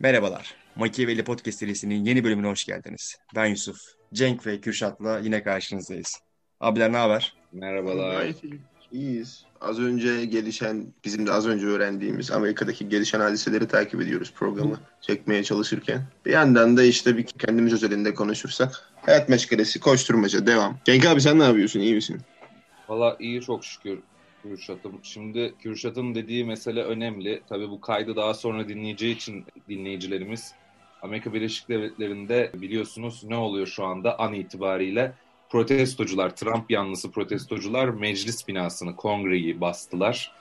Merhabalar. Machiavelli Podcast serisinin yeni bölümüne hoş geldiniz. Ben Yusuf. Cenk ve Kürşat'la yine karşınızdayız. Abiler ne haber? Merhabalar. İyiyiz. Az önce gelişen, bizim de az önce öğrendiğimiz Amerika'daki gelişen hadiseleri takip ediyoruz programı çekmeye çalışırken. Bir yandan da işte bir kendimiz özelinde konuşursak. Hayat meşgalesi, koşturmaca, devam. Cenk abi sen ne yapıyorsun? İyi misin? Valla iyi çok şükür Kürşat'ım. Şimdi Kürşat'ın dediği mesele önemli. Tabii bu kaydı daha sonra dinleyeceği için dinleyicilerimiz Amerika Birleşik Devletleri'nde biliyorsunuz ne oluyor şu anda an itibariyle protestocular, Trump yanlısı protestocular meclis binasını, kongreyi bastılar.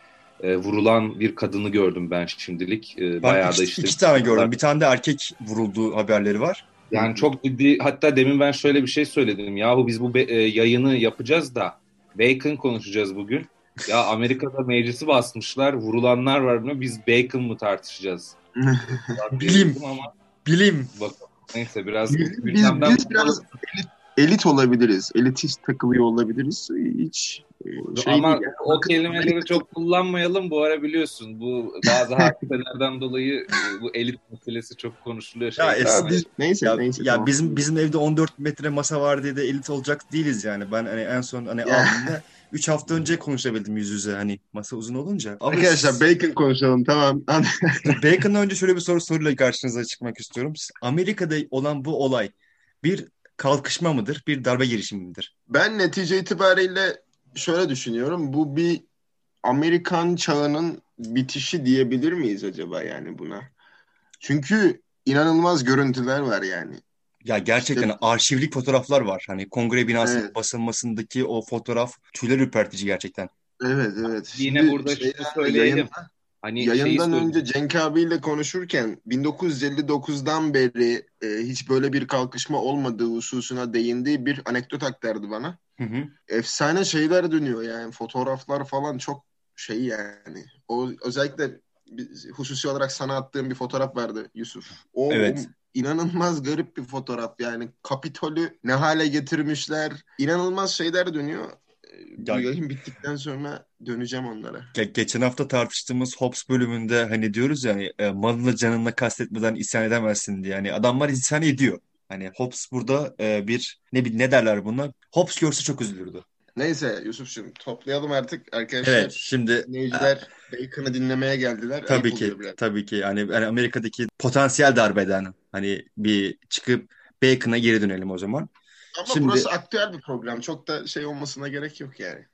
E, vurulan bir kadını gördüm ben şimdilik. E, Ben bayağı iki, da işte iki tane gördüm. Bir tane de erkek vurulduğu haberleri var. Yani çok ciddi hatta demin ben şöyle bir şey söyledim. Yahu biz bu be- e, yayını yapacağız da bacon konuşacağız bugün. Ya Amerika'da meclisi basmışlar. Vurulanlar var mı? Biz bacon mı tartışacağız? Bilim. Ama Bilim. bakalım. Neyse biraz Biz, biz, biz biraz elit, elit olabiliriz. Elitist takılıyor olabiliriz. Hiç e, şey ama değil yani. o kelimeleri çok kullanmayalım bu ara biliyorsun. Bu bazı hadiselerden dolayı e, bu elit meselesi çok konuşuluyor. Şey, Ya, Ya es- biz, neyse Ya, neyse. ya tamam. bizim bizim evde 14 metre masa var diye de elit olacak değiliz yani. Ben hani en son hani aldığımda 3 hafta önce konuşabildim yüz yüze hani masa uzun olunca. Ama Arkadaşlar siz- bacon konuşalım tamam. Bacon'dan önce şöyle bir soru soruyla karşınıza çıkmak istiyorum. Amerika'da olan bu olay bir kalkışma mıdır, bir darbe girişimi midir? Ben netice itibariyle şöyle düşünüyorum. Bu bir Amerikan çağının bitişi diyebilir miyiz acaba yani buna? Çünkü inanılmaz görüntüler var yani. Ya gerçekten İşte- arşivlik fotoğraflar var. Hani kongre binasının Evet. basılmasındaki o fotoğraf tüyler ürpertici gerçekten. Evet evet. Yine Şimdi burada şunu şeyden- söyleyelim. yayın- Hani şeyi Yayından söyle- önce Cenk abiyle konuşurken 1959'dan beri e, hiç böyle bir kalkışma olmadığı hususuna değindiği bir anekdot aktardı bana. Hı hı. Efsane şeyler dönüyor yani fotoğraflar falan çok şey yani. O özellikle hususi olarak sana attığım bir fotoğraf vardı Yusuf. O, Evet. inanılmaz garip bir fotoğraf yani. Kapitolü ne hale getirmişler. İnanılmaz şeyler dönüyor. E, Bu Ya- yayın bittikten sonra döneceğim onlara. Ge- geçen hafta tartıştığımız Hobbes bölümünde hani diyoruz ya hani e, malını canını kastetmeden isyan edemezsin diye. Yani adamlar isyan ediyor. Hani Hobbes burada e, bir ne ne derler buna? Hobbes görse çok üzülürdü. Neyse Yusuf'cum toplayalım artık arkadaşlar. Evet, şimdi Dinleyiciler Bacon'ı dinlemeye geldiler. Tabii Ayıp ki, tabii ki. Yani, yani Amerika'daki potansiyel darbeden hani bir çıkıp Bacon'a geri dönelim o zaman. Ama Şimdi- burası aktüel bir program. Çok da şey olmasına gerek yok yani.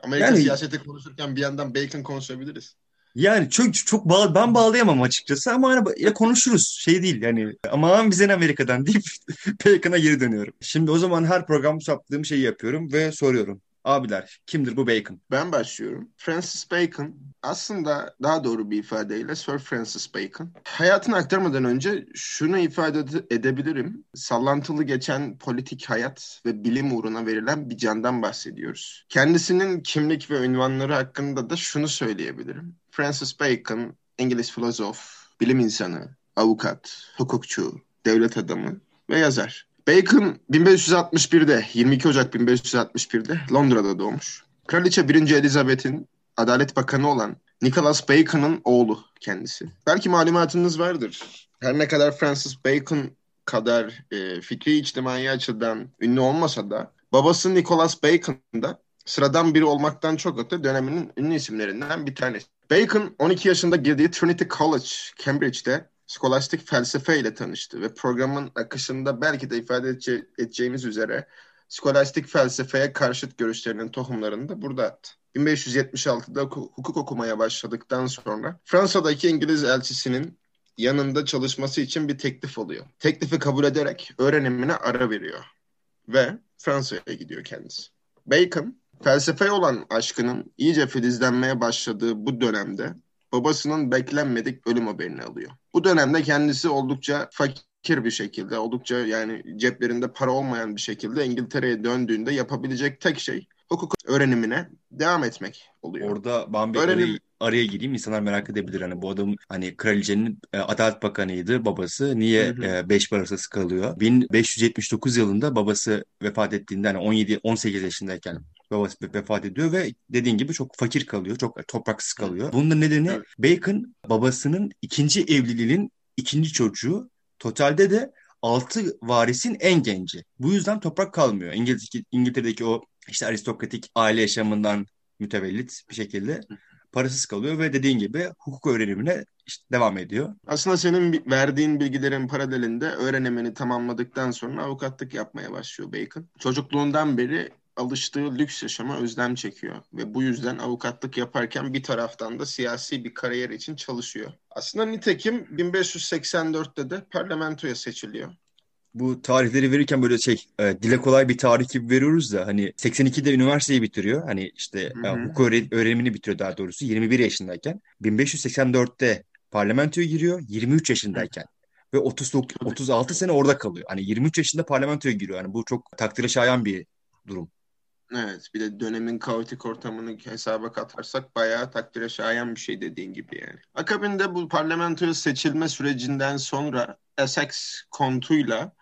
Amerika Yani- siyaseti konuşurken bir yandan Bacon konuşabiliriz. Yani çok çok bağ- ben bağlayamam açıkçası ama hani ya konuşuruz şey değil yani aman bize ne Amerika'dan deyip Bacon'a geri dönüyorum. Şimdi o zaman her program yaptığım şeyi yapıyorum ve soruyorum. Abiler kimdir bu Bacon? Ben başlıyorum. Francis Bacon aslında daha doğru bir ifadeyle Sir Francis Bacon. Hayatını aktarmadan önce şunu ifade ede- edebilirim. Sallantılı geçen politik hayat ve bilim uğruna verilen bir candan bahsediyoruz. Kendisinin kimlik ve ünvanları hakkında da şunu söyleyebilirim. Francis Bacon, İngiliz filozof, bilim insanı, avukat, hukukçu, devlet adamı ve yazar. Bacon 1561'de 22 Ocak 1561'de Londra'da doğmuş. Kraliçe 1. Elizabeth'in Adalet Bakanı olan Nicholas Bacon'ın oğlu kendisi. Belki malumatınız vardır. Her ne kadar Francis Bacon kadar e, fikri içtimai açıdan ünlü olmasa da babası Nicholas Bacon da sıradan biri olmaktan çok öte döneminin ünlü isimlerinden bir tanesi. Bacon 12 yaşında girdiği Trinity College, Cambridge'de skolastik felsefe ile tanıştı ve programın akışında belki de ifade edece- edeceğimiz üzere skolastik felsefeye karşıt görüşlerinin tohumlarını da burada attı. 1576'da huku- hukuk okumaya başladıktan sonra Fransa'daki İngiliz elçisinin yanında çalışması için bir teklif oluyor. Teklifi kabul ederek öğrenimine ara veriyor ve Fransa'ya gidiyor kendisi. Bacon felsefeye olan aşkının iyice filizlenmeye başladığı bu dönemde babasının beklenmedik ölüm haberini alıyor. Bu dönemde kendisi oldukça fakir bir şekilde, oldukça yani ceplerinde para olmayan bir şekilde İngiltere'ye döndüğünde yapabilecek tek şey hukuk öğrenimine devam etmek oluyor. Orada ben bir Öyle araya, gireyim. İnsanlar merak edebilir. Hani bu adam hani kraliçenin e, Adalet Bakanıydı babası. Niye Hı hı. e, beş parasız kalıyor? 1579 yılında babası vefat ettiğinde hani 17 18 yaşındayken babası ve- vefat ediyor ve dediğin gibi çok fakir kalıyor. Çok topraksız kalıyor. Bunun da nedeni Evet. Bacon babasının ikinci evliliğinin ikinci çocuğu. Totalde de altı varisin en genci. Bu yüzden toprak kalmıyor. İngiltere'deki, İngiltere'deki o işte aristokratik aile yaşamından mütevellit bir şekilde parasız kalıyor ve dediğin gibi hukuk öğrenimine işte devam ediyor. Aslında senin verdiğin bilgilerin paralelinde öğrenimini tamamladıktan sonra avukatlık yapmaya başlıyor Bacon. Çocukluğundan beri alıştığı lüks yaşama özlem çekiyor ve bu yüzden avukatlık yaparken bir taraftan da siyasi bir kariyer için çalışıyor. Aslında nitekim 1584'te de parlamentoya seçiliyor bu tarihleri verirken böyle şey e, dile kolay bir tarih gibi veriyoruz da hani 82'de üniversiteyi bitiriyor. Hani işte e, hukuk öğrenimini bitiriyor daha doğrusu 21 yaşındayken. 1584'te parlamentoya giriyor 23 yaşındayken. Ve 30, 36 sene orada kalıyor. Hani 23 yaşında parlamentoya giriyor. Yani bu çok takdire şayan bir durum. Evet bir de dönemin kaotik ortamını hesaba katarsak bayağı takdire şayan bir şey dediğin gibi yani. Akabinde bu parlamentoya seçilme sürecinden sonra Essex kontuyla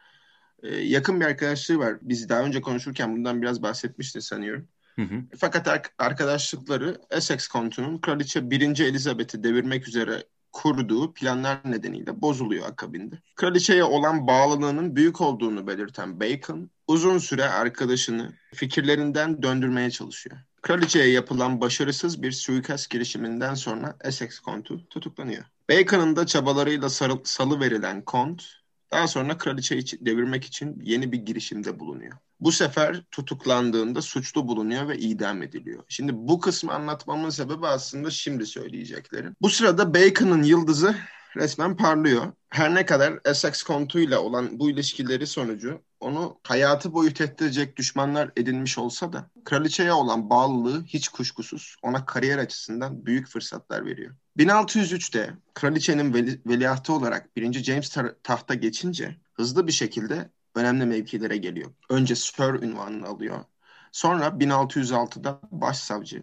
yakın bir arkadaşlığı var. Biz daha önce konuşurken bundan biraz bahsetmişti sanıyorum. Hı hı. Fakat arkadaşlıkları Essex kontunun kraliçe 1. Elizabeth'i devirmek üzere kurduğu planlar nedeniyle bozuluyor akabinde. Kraliçeye olan bağlılığının büyük olduğunu belirten Bacon, uzun süre arkadaşını fikirlerinden döndürmeye çalışıyor. Kraliçeye yapılan başarısız bir suikast girişiminden sonra Essex kontu tutuklanıyor. Bacon'ın da çabalarıyla salı verilen kont, daha sonra kraliçeyi devirmek için yeni bir girişimde bulunuyor. Bu sefer tutuklandığında suçlu bulunuyor ve idam ediliyor. Şimdi bu kısmı anlatmamın sebebi aslında şimdi söyleyeceklerim. Bu sırada Bacon'ın yıldızı resmen parlıyor. Her ne kadar Essex kontuyla olan bu ilişkileri sonucu onu hayatı boyu tehdit edecek düşmanlar edinmiş olsa da kraliçeye olan bağlılığı hiç kuşkusuz ona kariyer açısından büyük fırsatlar veriyor. 1603'te kraliçenin veli, veliahtı olarak 1. James tahta geçince hızlı bir şekilde önemli mevkilere geliyor. Önce Sir ünvanını alıyor. Sonra 1606'da başsavcı,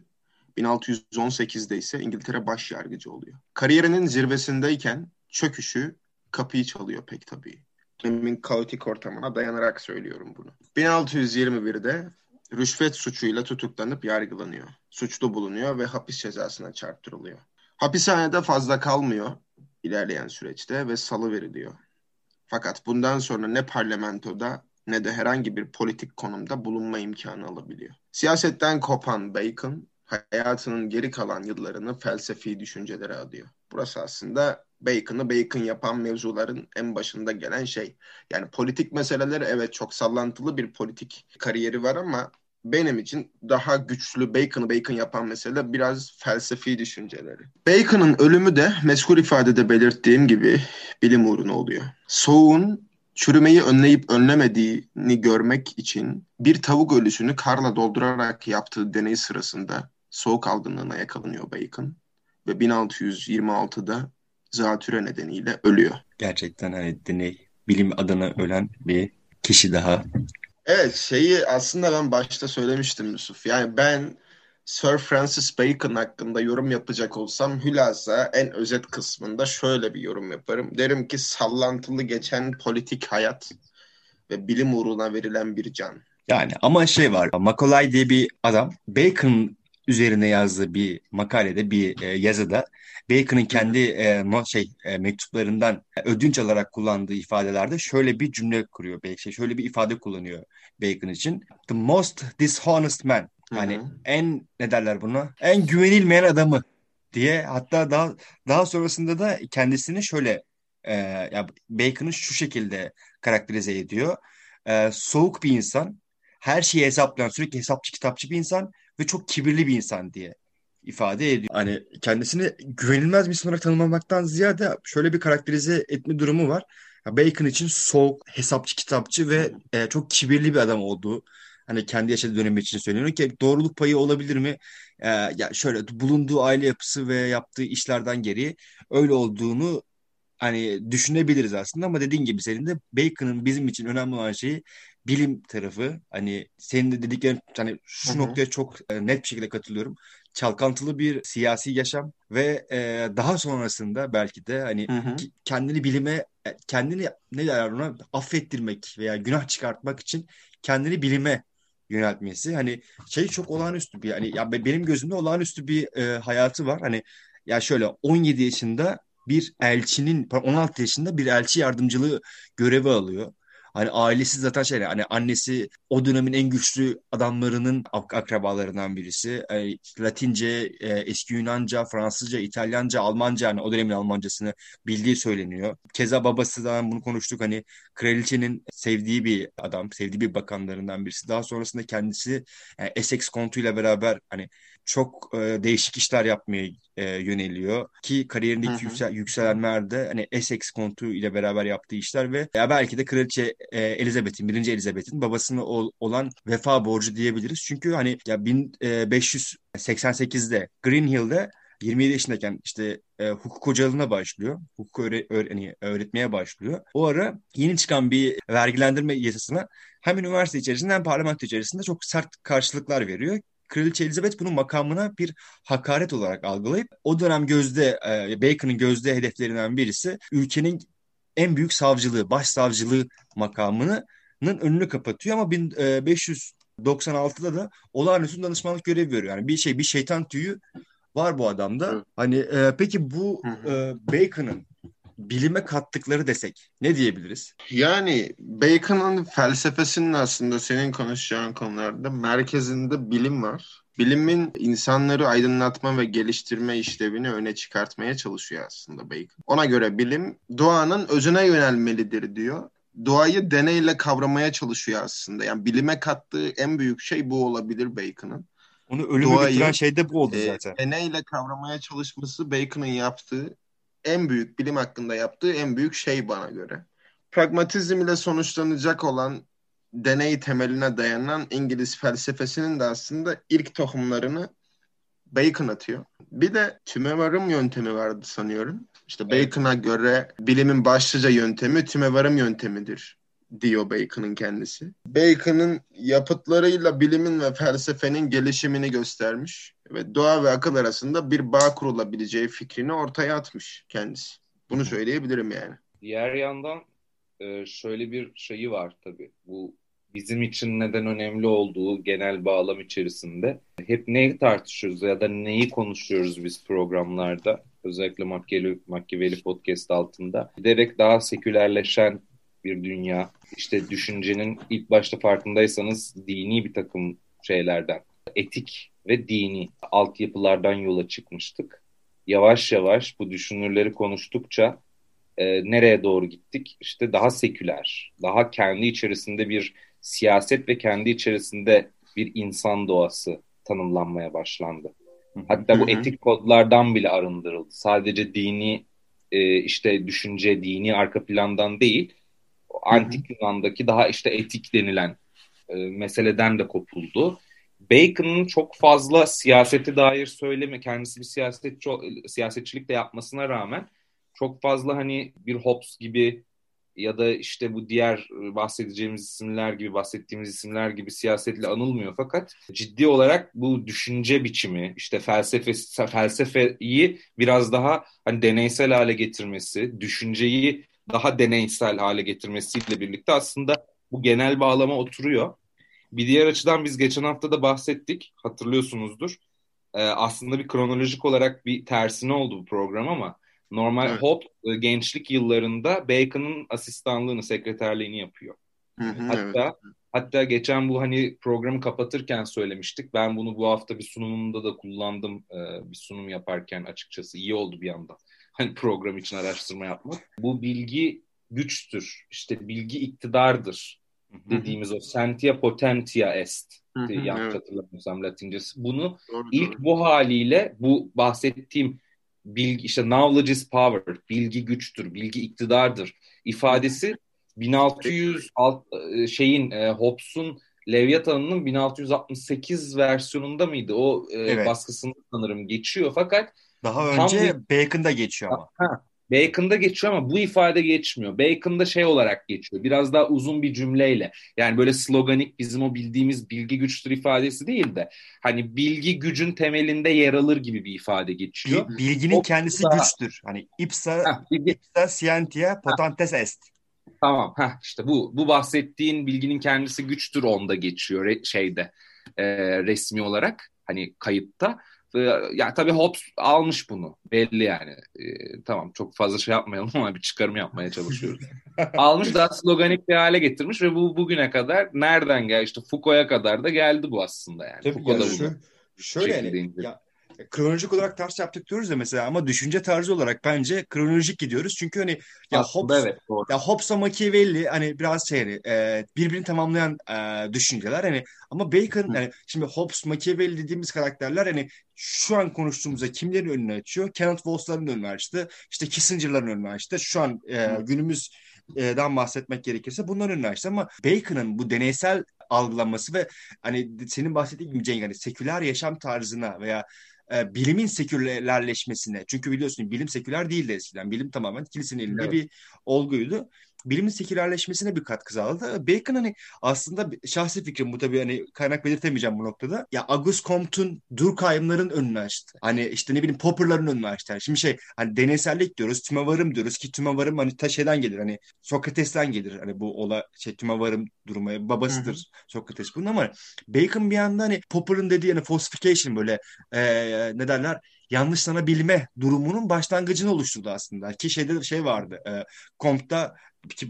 1618'de ise İngiltere baş yargıcı oluyor. Kariyerinin zirvesindeyken çöküşü kapıyı çalıyor pek tabii. Dönemin kaotik ortamına dayanarak söylüyorum bunu. 1621'de rüşvet suçuyla tutuklanıp yargılanıyor. Suçlu bulunuyor ve hapis cezasına çarptırılıyor. Hapishanede fazla kalmıyor ilerleyen süreçte ve salı veriliyor. Fakat bundan sonra ne parlamentoda ne de herhangi bir politik konumda bulunma imkanı alabiliyor. Siyasetten kopan Bacon hayatının geri kalan yıllarını felsefi düşüncelere adıyor. Burası aslında Bacon'ı Bacon yapan mevzuların en başında gelen şey. Yani politik meseleleri evet çok sallantılı bir politik kariyeri var ama benim için daha güçlü Bacon'ı Bacon yapan mesele biraz felsefi düşünceleri. Bacon'ın ölümü de meskul ifadede belirttiğim gibi bilim uğruna oluyor. Soğuğun çürümeyi önleyip önlemediğini görmek için bir tavuk ölüsünü karla doldurarak yaptığı deney sırasında soğuk algınlığına yakalanıyor Bacon ve 1626'da zatüre nedeniyle ölüyor. Gerçekten hani deney bilim adına ölen bir kişi daha. Evet şeyi aslında ben başta söylemiştim Yusuf. Yani ben Sir Francis Bacon hakkında yorum yapacak olsam hülasa en özet kısmında şöyle bir yorum yaparım. Derim ki sallantılı geçen politik hayat ve bilim uğruna verilen bir can. Yani ama şey var Macaulay diye bir adam Bacon üzerine yazdığı bir makalede, bir e, yazıda Bacon'ın kendi e, no, şey e, mektuplarından ödünç alarak kullandığı ifadelerde şöyle bir cümle kuruyor. Şey, şöyle bir ifade kullanıyor Bacon için. The most dishonest man. Yani Hı-hı. en ne derler buna? En güvenilmeyen adamı diye hatta daha daha sonrasında da kendisini şöyle e, ya Bacon'ı şu şekilde karakterize ediyor. E, soğuk bir insan, her şeyi hesaplayan, sürekli hesapçı kitapçı bir insan ve çok kibirli bir insan diye ifade ediyor. Hani kendisini güvenilmez bir insan olarak tanımlamaktan ziyade şöyle bir karakterize etme durumu var. Bacon için soğuk, hesapçı, kitapçı ve e, çok kibirli bir adam olduğu hani kendi yaşadığı dönemi için söylüyorum ki doğruluk payı olabilir mi? Ee, ya şöyle bulunduğu aile yapısı ve yaptığı işlerden geri öyle olduğunu hani düşünebiliriz aslında ama dediğin gibi senin de Bacon'ın bizim için önemli olan şeyi bilim tarafı hani senin de dediklerin hani şu Hı-hı. noktaya çok e, net bir şekilde katılıyorum. Çalkantılı bir siyasi yaşam ve e, daha sonrasında belki de hani Hı-hı. kendini bilime e, kendini ne derler ona affettirmek veya günah çıkartmak için kendini bilime yöneltmesi hani şey çok olağanüstü bir hani ya benim gözümde olağanüstü bir e, hayatı var. Hani ya şöyle 17 yaşında bir elçinin 16 yaşında bir elçi yardımcılığı görevi alıyor. Hani ailesi zaten şey hani annesi o dönemin en güçlü adamlarının ak akrabalarından birisi. Yani Latince, e, eski Yunanca, Fransızca, İtalyanca, Almanca yani o dönemin Almancasını bildiği söyleniyor. Keza babası da bunu konuştuk hani kraliçenin sevdiği bir adam, sevdiği bir bakanlarından birisi. Daha sonrasında kendisi yani Essex kontuyla beraber hani çok e, değişik işler yapmaya e, yöneliyor ki kariyerindeki hı hı. Yüksel, yükselenler de hani Essex kontu ile beraber yaptığı işler ve ya belki de kraliçe e, Elizabeth'in birinci Elizabeth'in babasına ol, olan vefa borcu diyebiliriz. Çünkü hani ya 1588'de Green Hill'de 27 yaşındayken işte e, hukuk hocalığına başlıyor. Hukuk öğre, öğre, hani öğretmeye başlıyor. O ara yeni çıkan bir vergilendirme yasasına hem üniversite içerisinde hem parlamento içerisinde çok sert karşılıklar veriyor. Kraliçe Elizabeth bunun makamına bir hakaret olarak algılayıp o dönem gözde e, Bacon'ın gözde hedeflerinden birisi ülkenin en büyük savcılığı, başsavcılığı makamının önünü kapatıyor ama 1596'da e, da olağanüstü danışmanlık görevi veriyor. Yani bir şey bir şeytan tüyü var bu adamda. Hani e, peki bu e, Bacon'ın bilime kattıkları desek ne diyebiliriz? Yani Bacon'ın felsefesinin aslında senin konuşacağın konularda merkezinde bilim var. Bilimin insanları aydınlatma ve geliştirme işlevini öne çıkartmaya çalışıyor aslında Bacon. Ona göre bilim doğanın özüne yönelmelidir diyor. Doğayı deneyle kavramaya çalışıyor aslında. Yani bilime kattığı en büyük şey bu olabilir Bacon'ın. Onu ölüme Doğayı, götüren şey de bu oldu e, zaten. Deneyle kavramaya çalışması Bacon'ın yaptığı en büyük bilim hakkında yaptığı en büyük şey bana göre. Pragmatizm ile sonuçlanacak olan deney temeline dayanan İngiliz felsefesinin de aslında ilk tohumlarını Bacon atıyor. Bir de tümevarım yöntemi vardı sanıyorum. İşte Bacon'a göre bilimin başlıca yöntemi tümevarım yöntemidir diyor Bacon'ın kendisi. Bacon'ın yapıtlarıyla bilimin ve felsefenin gelişimini göstermiş ve doğa ve akıl arasında bir bağ kurulabileceği fikrini ortaya atmış kendisi. Bunu söyleyebilirim yani. Diğer yandan e, şöyle bir şeyi var tabii. Bu bizim için neden önemli olduğu genel bağlam içerisinde hep neyi tartışıyoruz ya da neyi konuşuyoruz biz programlarda özellikle Machiavelli, Machiavelli Podcast altında giderek daha sekülerleşen bir dünya işte düşüncenin ilk başta farkındaysanız dini bir takım şeylerden etik ve dini altyapılardan yola çıkmıştık. Yavaş yavaş bu düşünürleri konuştukça e, nereye doğru gittik? İşte daha seküler, daha kendi içerisinde bir siyaset ve kendi içerisinde bir insan doğası tanımlanmaya başlandı. Hatta bu etik kodlardan bile arındırıldı. Sadece dini e, işte düşünce, dini arka plandan değil, antik Yunan'daki daha işte etik denilen e, meseleden de kopuldu. Bacon'ın çok fazla siyasete dair söyleme, kendisi bir siyasetçi, siyasetçilik de yapmasına rağmen çok fazla hani bir Hobbes gibi ya da işte bu diğer bahsedeceğimiz isimler gibi bahsettiğimiz isimler gibi siyasetle anılmıyor fakat ciddi olarak bu düşünce biçimi işte felsefe felsefeyi biraz daha hani deneysel hale getirmesi, düşünceyi daha deneysel hale getirmesiyle birlikte aslında bu genel bağlama oturuyor. Bir diğer açıdan biz geçen hafta da bahsettik, hatırlıyorsunuzdur. Ee, aslında bir kronolojik olarak bir tersine oldu bu program ama normal evet. Hope gençlik yıllarında Bacon'ın asistanlığını, sekreterliğini yapıyor. Hı hı, hatta evet. hatta geçen bu hani programı kapatırken söylemiştik. Ben bunu bu hafta bir sunumumda da kullandım. Ee, bir sunum yaparken açıkçası iyi oldu bir yandan. Hani program için araştırma yapmak. Bu bilgi güçtür. İşte bilgi iktidardır dediğimiz o sentia potentia est diye yanlış evet. hatırlamıyorsam latincesi. Bunu doğru, ilk doğru. bu haliyle bu bahsettiğim bilgi işte knowledge is power, bilgi güçtür, bilgi iktidardır ifadesi 1600 alt, e, şeyin e, Hobbes'un Leviathan'ın 1668 versiyonunda mıydı? O e, evet. baskısında sanırım geçiyor fakat daha önce tam, Bacon'da geçiyor ama. Ha, Bacon'da geçiyor ama bu ifade geçmiyor. Bacon'da şey olarak geçiyor. Biraz daha uzun bir cümleyle. Yani böyle sloganik bizim o bildiğimiz bilgi güçtür ifadesi değil de hani bilgi gücün temelinde yer alır gibi bir ifade geçiyor. Bilginin o kendisi da... güçtür. Hani ipsa ha, bilgi... ipsa scientia potentes est. Tamam. Ha işte bu bu bahsettiğin bilginin kendisi güçtür onda geçiyor şeyde e, resmi olarak hani kayıtta. Ya tabii Hobbes almış bunu. Belli yani. Ee, tamam çok fazla şey yapmayalım ama bir çıkarım yapmaya çalışıyoruz. almış daha sloganik bir hale getirmiş ve bu bugüne kadar nereden geldi? İşte Foucault'a kadar da geldi bu aslında yani. Tabii Foucault yani da şu, şöyle yani, ya, kronolojik olarak ters yaptık diyoruz ya mesela ama düşünce tarzı olarak bence kronolojik gidiyoruz. Çünkü hani ya Aslında Hobbes, evet, doğru. ya Hobbes'la Machiavelli hani biraz şey hani, e, birbirini tamamlayan e, düşünceler hani ama Bacon hani şimdi Hobbes, Machiavelli dediğimiz karakterler hani şu an konuştuğumuzda kimlerin önünü açıyor? Kenneth Wolf'ların önünü açtı. İşte Kissinger'ların önünü açtı. Şu an e, günümüz dan bahsetmek gerekirse bunların önünü açtı ama Bacon'ın bu deneysel algılanması ve hani senin bahsettiğin gibi Cenk hani seküler yaşam tarzına veya e, bilimin sekülerleşmesine çünkü biliyorsun bilim seküler değildi eskiden. Bilim tamamen kilisenin elinde evet. bir olguydu bilimin sekülerleşmesine bir katkı sağladı. Bacon hani aslında şahsi fikrim bu tabii hani kaynak belirtemeyeceğim bu noktada. Ya Auguste Comte'un Durkheim'ların önünü açtı. Hani işte ne bileyim Popper'ların önünü açtı. Yani şimdi şey hani deneysellik diyoruz, tümevarım diyoruz ki tümevarım hani ta şeyden gelir hani Sokrates'ten gelir. Hani bu ola şey tümevarım durumu babasıdır Hı-hı. Sokrates bunun ama Bacon bir anda hani Popper'ın dediği hani falsification böyle e, ne derler yanlışlanabilme durumunun başlangıcını oluşturdu aslında. Ki şeyde şey vardı. E, Comte'da ki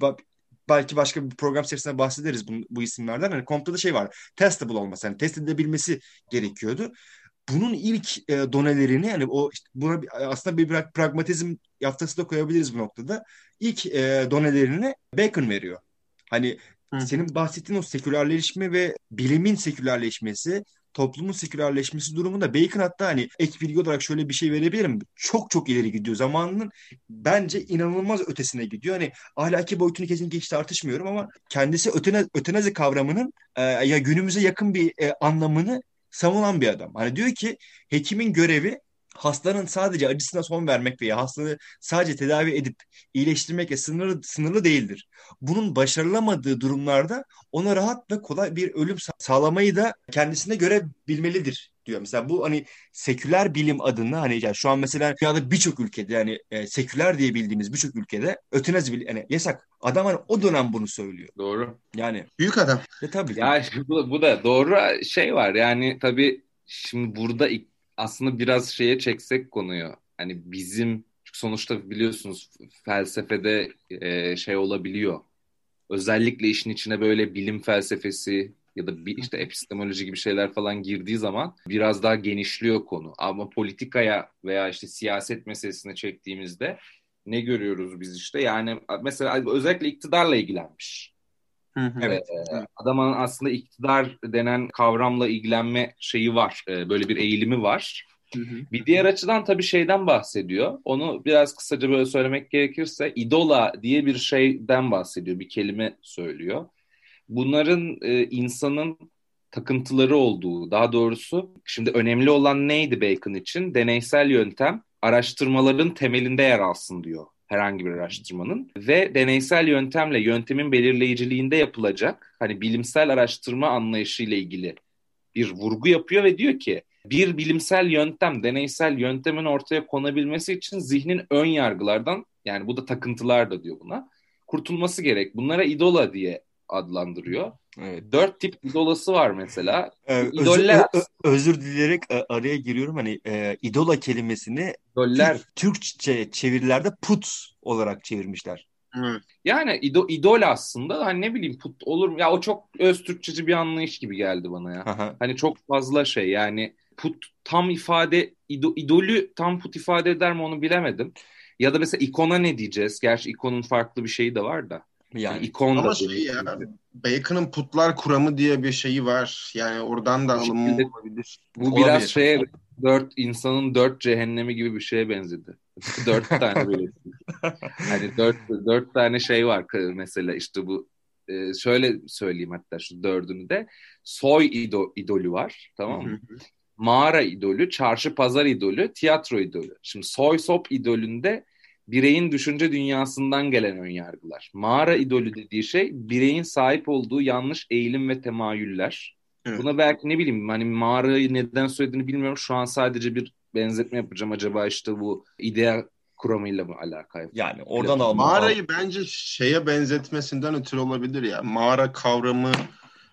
belki başka bir program serisinde bahsederiz bu, bu isimlerden. Hani Comte'da da şey var. Testable olması. Yani test edilebilmesi gerekiyordu. Bunun ilk e, donelerini yani o işte buna aslında bir pragmatizm yaftası da koyabiliriz bu noktada. İlk e, donelerini Bacon veriyor. Hani Hı. senin bahsettiğin o sekülerleşme ve bilimin sekülerleşmesi toplumun sekülerleşmesi durumunda Bacon hatta hani ek bilgi olarak şöyle bir şey verebilirim. Çok çok ileri gidiyor. Zamanının bence inanılmaz ötesine gidiyor. Hani ahlaki boyutunu kesinlikle hiç tartışmıyorum ama kendisi ötene, ötenazi kavramının e, ya günümüze yakın bir e, anlamını savunan bir adam. Hani diyor ki hekimin görevi hastanın sadece acısına son vermek veya hastalığı sadece tedavi edip iyileştirmekle sınırlı, sınırlı değildir. Bunun başarılamadığı durumlarda ona rahat ve kolay bir ölüm sağlamayı da kendisine görebilmelidir diyor. Mesela bu hani seküler bilim adına hani yani şu an mesela dünyada birçok ülkede yani e, seküler diye bildiğimiz birçok ülkede ötenazi yani yasak. Adam hani o dönem bunu söylüyor. Doğru. Yani. Büyük adam. E, tabii. Ya bu, bu da doğru şey var yani tabii şimdi burada aslında biraz şeye çeksek konuyu. Hani bizim sonuçta biliyorsunuz felsefede e, şey olabiliyor. Özellikle işin içine böyle bilim felsefesi ya da bir işte epistemoloji gibi şeyler falan girdiği zaman biraz daha genişliyor konu. Ama politikaya veya işte siyaset meselesine çektiğimizde ne görüyoruz biz işte? Yani mesela özellikle iktidarla ilgilenmiş. Evet. Ee, adamın aslında iktidar denen kavramla ilgilenme şeyi var. Ee, böyle bir eğilimi var. Hı hı. Bir diğer açıdan tabii şeyden bahsediyor. Onu biraz kısaca böyle söylemek gerekirse idola diye bir şeyden bahsediyor. Bir kelime söylüyor. Bunların e, insanın takıntıları olduğu, daha doğrusu şimdi önemli olan neydi Bacon için? Deneysel yöntem araştırmaların temelinde yer alsın diyor herhangi bir araştırmanın ve deneysel yöntemle yöntemin belirleyiciliğinde yapılacak hani bilimsel araştırma anlayışıyla ilgili bir vurgu yapıyor ve diyor ki bir bilimsel yöntem, deneysel yöntemin ortaya konabilmesi için zihnin ön yargılardan yani bu da takıntılar da diyor buna kurtulması gerek. Bunlara idola diye adlandırıyor. Evet. Dört tip idolası var mesela. Ee, İdoller... özür, özür dileyerek e, araya giriyorum. Hani e, idola kelimesini İdoller... Türkçe çevirilerde put olarak çevirmişler. Evet. Yani ido, idol aslında hani ne bileyim put olur mu? Ya o çok öz Türkçeci bir anlayış gibi geldi bana ya. Aha. Hani çok fazla şey yani put tam ifade ido, idolü tam put ifade eder mi onu bilemedim. Ya da mesela ikona ne diyeceğiz? Gerçi ikonun farklı bir şeyi de var da. Yani, yani ikon Ama da şey ya, Bacon'ın putlar kuramı diye bir şeyi var. Yani oradan da alınma olabilir. Bu olabilir. biraz şeye dört insanın dört cehennemi gibi bir şeye benzedi. dört tane böyle. hani dört, dört tane şey var mesela işte bu e, şöyle söyleyeyim hatta şu dördünü de soy ido, idolü var tamam mı? Mağara idolü, çarşı pazar idolü, tiyatro idolü. Şimdi soy sop idolünde bireyin düşünce dünyasından gelen ön yargılar. Mağara idolü dediği şey bireyin sahip olduğu yanlış eğilim ve temayüller. Evet. Buna belki ne bileyim hani mağarayı neden söylediğini bilmiyorum. Şu an sadece bir benzetme yapacağım. Acaba işte bu ideal kuramıyla mı alakalı? Yani oradan alma. Mağarayı bence şeye benzetmesinden ötürü olabilir ya. Mağara kavramı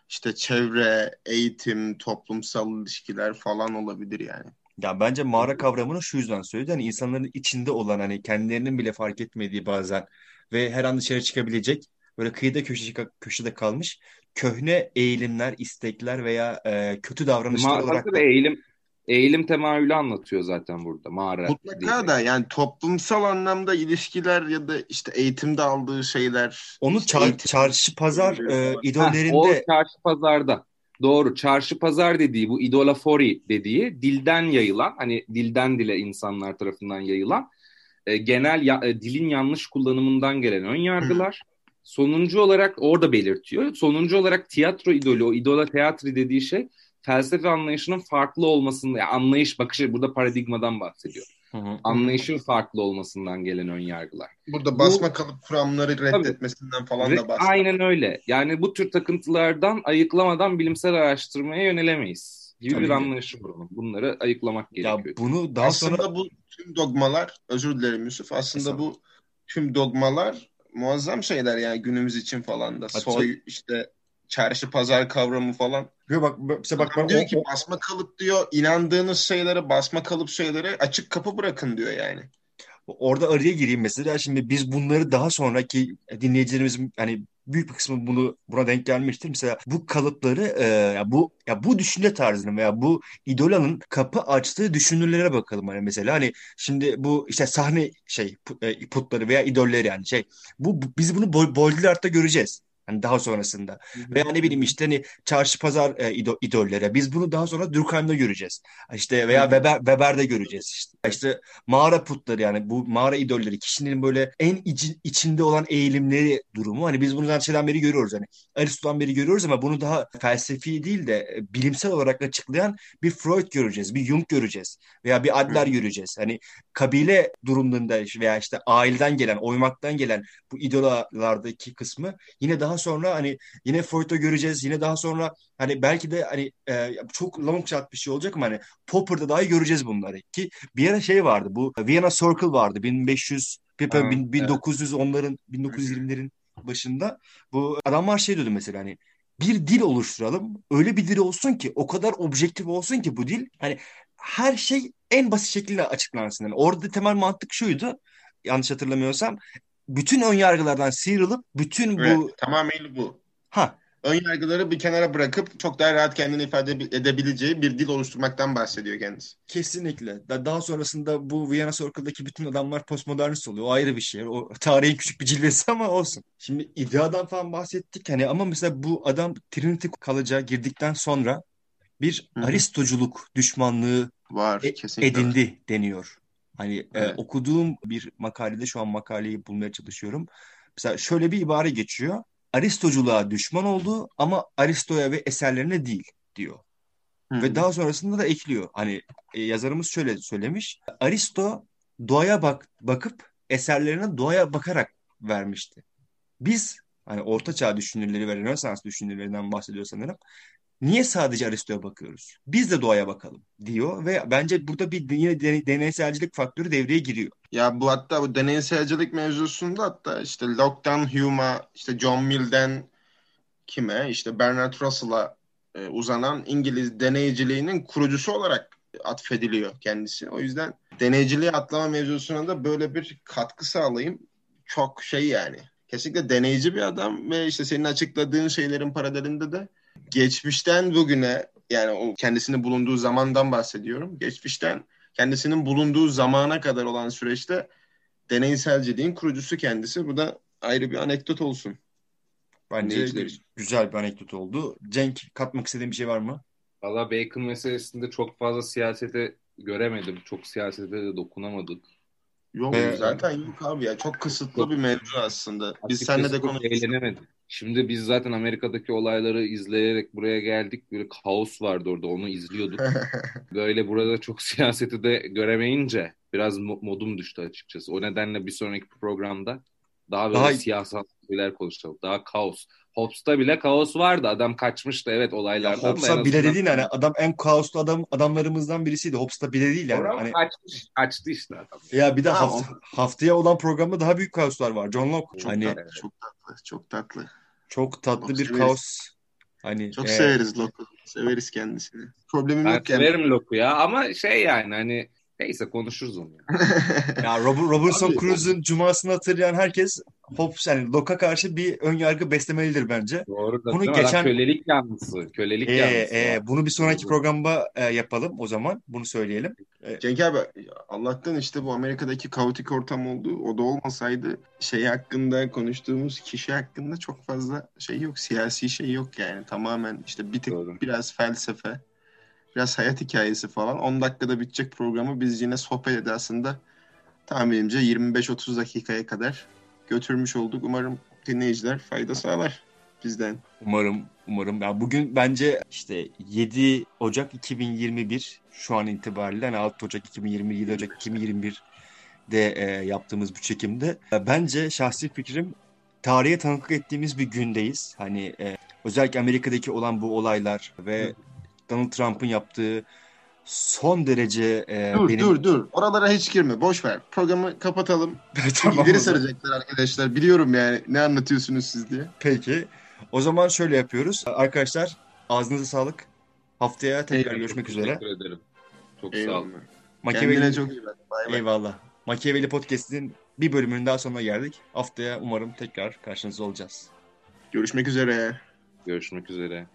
işte çevre, eğitim, toplumsal ilişkiler falan olabilir yani. Ya bence mağara kavramını şu yüzden söyledi. Hani insanların içinde olan hani kendilerinin bile fark etmediği bazen ve her an dışarı çıkabilecek böyle kıyıda köşe, köşede kalmış köhne eğilimler, istekler veya e, kötü davranışlar Mağara olarak da. eğilim eğilim temayülü anlatıyor zaten burada mağara. Mutlaka diye. da yani toplumsal anlamda ilişkiler ya da işte eğitimde aldığı şeyler. Onu işte çar- eğitim- çarşı pazar e, Heh, o idollerinde çarşı pazarda. Doğru. Çarşı pazar dediği bu idolafori dediği dilden yayılan hani dilden dile insanlar tarafından yayılan e, genel ya- e, dilin yanlış kullanımından gelen ön yargılar. Sonuncu olarak orada belirtiyor. Sonuncu olarak tiyatro idolü, o idola teatri dediği şey felsefe anlayışının farklı olmasında, yani anlayış, bakışı burada paradigmadan bahsediyor. Hı hı. Anlayışın farklı olmasından gelen ön yargılar. Burada basma kalıp kuramları reddetmesinden falan Ve da bahsediyor. aynen öyle. Yani bu tür takıntılardan ayıklamadan bilimsel araştırmaya yönelemeyiz. Gibi Tabii bir anlayışı var onun. Bunları ayıklamak Ya gerekiyor. bunu daha aslında sonra bu tüm dogmalar, özür dilerim Yusuf, aslında Estağfurullah. bu tüm dogmalar muazzam şeyler yani günümüz için falan da. Açık. Soy, işte çarşı pazar kavramı falan. Ve bak mesela bak ben diyor o- ki basma kalıp diyor inandığınız şeylere basma kalıp şeylere açık kapı bırakın diyor yani. Orada araya gireyim mesela. Şimdi biz bunları daha sonraki dinleyicilerimizin hani büyük bir kısmı bunu buna denk gelmiştir. Mesela bu kalıpları e, ya bu ya bu düşünce tarzını veya bu idolanın kapı açtığı düşünürlere bakalım hani mesela hani şimdi bu işte sahne şey e, putları veya idolleri yani şey bu, biz bunu Baudrillard'da göreceğiz. Hani daha sonrasında. Veya ne bileyim işte hani çarşı pazar e, ido- idollere. Biz bunu daha sonra Durkheim'da göreceğiz. İşte veya Hı hı. Weber, Weber'de göreceğiz işte. İşte mağara putları yani bu mağara idolleri kişinin böyle en içi- içinde olan eğilimleri durumu. Hani biz bunu zaten şeyden beri görüyoruz hani Aristo'dan beri görüyoruz ama bunu daha felsefi değil de e, bilimsel olarak açıklayan bir Freud göreceğiz, bir Jung göreceğiz veya bir Adler göreceğiz. Hani kabile durumunda veya işte aileden gelen, oymaktan gelen bu idolalardaki kısmı yine daha sonra hani yine Freud'da göreceğiz. Yine daha sonra hani belki de hani e, çok long shot bir şey olacak ama hani Popper'da dahi göreceğiz bunları ki bir ara şey vardı bu Vienna Circle vardı 1500 Ha, bin- 1910'ların 1920'lerin başında bu adamlar şey diyordu mesela hani bir dil oluşturalım. Öyle bir dil olsun ki o kadar objektif olsun ki bu dil hani her şey en basit şekilde açıklansın. Yani orada temel mantık şuydu. Yanlış hatırlamıyorsam bütün ön yargılardan sıyrılıp bütün bu Evet, tamamıyla bu. ha Ön yargıları bir kenara bırakıp çok daha rahat kendini ifade edebileceği bir dil oluşturmaktan bahsediyor kendisi. Kesinlikle. Da- Daha sonrasında bu Viyana Circle'daki bütün adamlar postmodernist oluyor. O ayrı bir şey. O tarihin küçük bir cilvesi ama olsun. Şimdi ideadan falan bahsettik hani ama mesela bu adam Trinity College'a girdikten sonra bir Hı hı. Aristoculuk düşmanlığı Var e- var. edindi deniyor. Hani e, Evet. okuduğum bir makalede şu an makaleyi bulmaya çalışıyorum. Mesela şöyle bir ibare geçiyor. Aristoculuğa düşman oldu ama Aristo'ya ve eserlerine değil diyor. Hı. Ve daha sonrasında da ekliyor. Hani e, yazarımız şöyle söylemiş. Aristo doğaya bak bakıp eserlerine doğaya bakarak vermişti. Biz hani Orta Çağ düşünürleri ve Rönesans düşünürlerinden bahsediyor sanırım. Niye sadece Aristo'ya bakıyoruz? Biz de doğaya bakalım diyor ve bence burada bir yine deney- deneyselcilik faktörü devreye giriyor. Ya bu hatta bu deneyselcilik mevzusunda hatta işte Locke'dan Hume'a, işte John Mill'den kime, işte Bernard Russell'a e, uzanan İngiliz deneyciliğinin kurucusu olarak atfediliyor kendisi. O yüzden deneyciliğe atlama mevzusuna da böyle bir katkı sağlayayım. Çok şey yani. Kesinlikle deneyici bir adam ve işte senin açıkladığın şeylerin paralelinde de geçmişten bugüne yani o kendisinin bulunduğu zamandan bahsediyorum. Geçmişten kendisinin bulunduğu zamana kadar olan süreçte deneyselciliğin kurucusu kendisi. Bu da ayrı bir anekdot olsun. Bence için. güzel bir anekdot oldu. Cenk katmak istediğin bir şey var mı? Valla Bacon meselesinde çok fazla siyasete göremedim. Çok siyasete de dokunamadık. Yok Ve- zaten yok abi ya. Çok kısıtlı Çok- bir mevzu aslında. Biz seninle de konuştuk. eğlenemedik. Şimdi biz zaten Amerika'daki olayları izleyerek buraya geldik. Böyle kaos vardı orada onu izliyorduk. Böyle burada çok siyaseti de göremeyince biraz mo- modum düştü açıkçası. O nedenle bir sonraki programda daha böyle Daha- siyasal şeyler konuşalım. Daha kaos. Hobbes'ta bile kaos vardı. Adam kaçmıştı evet Ya olaylardan da en Hobbes'a bile azından- değil hani adam en kaoslu adam adamlarımızdan birisiydi. Hobbes'ta bile değil yani. Hani kaçmış, kaçtı işte adam. ya bir de Tamam. hafta- haftaya olan programda daha büyük kaoslar var. John Locke Çok hani tatlı, çok tatlı, çok tatlı. çok tatlı bir severiz. kaos. Hani Çok e, severiz Locke'u. Severiz kendisini. Problemim Ben yok yani. severim Locke'u ya ama şey yani hani neyse konuşuruz onu ya. ya Rob- Robinson Abi- Crusoe'un cumasını hatırlayan herkes Hobbes yani Locke'a karşı bir ön yargı beslemelidir bence. Doğru da Bunu geçen- kölelik yanlısı. Kölelik Ee, yanlısı. e, bunu bir sonraki Doğru. programda e, yapalım o zaman. Bunu söyleyelim. Cenk abi Allah'tan işte bu Amerika'daki kaotik ortam oldu. O da olmasaydı şey hakkında konuştuğumuz kişi hakkında çok fazla şey yok. Siyasi şey yok yani. Tamamen işte bir tık Doğru. biraz felsefe, biraz hayat hikayesi falan. 10 dakikada bitecek programı biz yine sohbet edasında tahminimce 25-30 dakikaya kadar götürmüş olduk. Umarım dinleyiciler fayda sağlar bizden. Umarım, umarım. Ya bugün bence işte 7 Ocak 2021 şu an itibariyle yani 6 Ocak 2020, 7 Ocak 2021'de e, yaptığımız bu çekimde bence şahsi fikrim tarihe tanıklık ettiğimiz bir gündeyiz. Hani e, özellikle Amerika'daki olan bu olaylar ve Donald Trump'ın yaptığı son derece e, Dur benim dur dur. Oralara hiç girme. Boş ver. Programı kapatalım. Tamam zaman. saracaklar arkadaşlar. Biliyorum yani ne anlatıyorsunuz siz diye. Peki. O zaman şöyle yapıyoruz. Arkadaşlar ağzınıza sağlık. Haftaya tekrar Eyvallah. görüşmek üzere. Teşekkür ederim. Çok sağ ol. Eyvallah. Kendine Machiavelli, çok iyi bak. Bay bay. eyvallah. Machiavelli Podcast'in bir bölümünün daha sonuna geldik. Haftaya umarım tekrar karşınızda olacağız. Görüşmek üzere. Görüşmek üzere.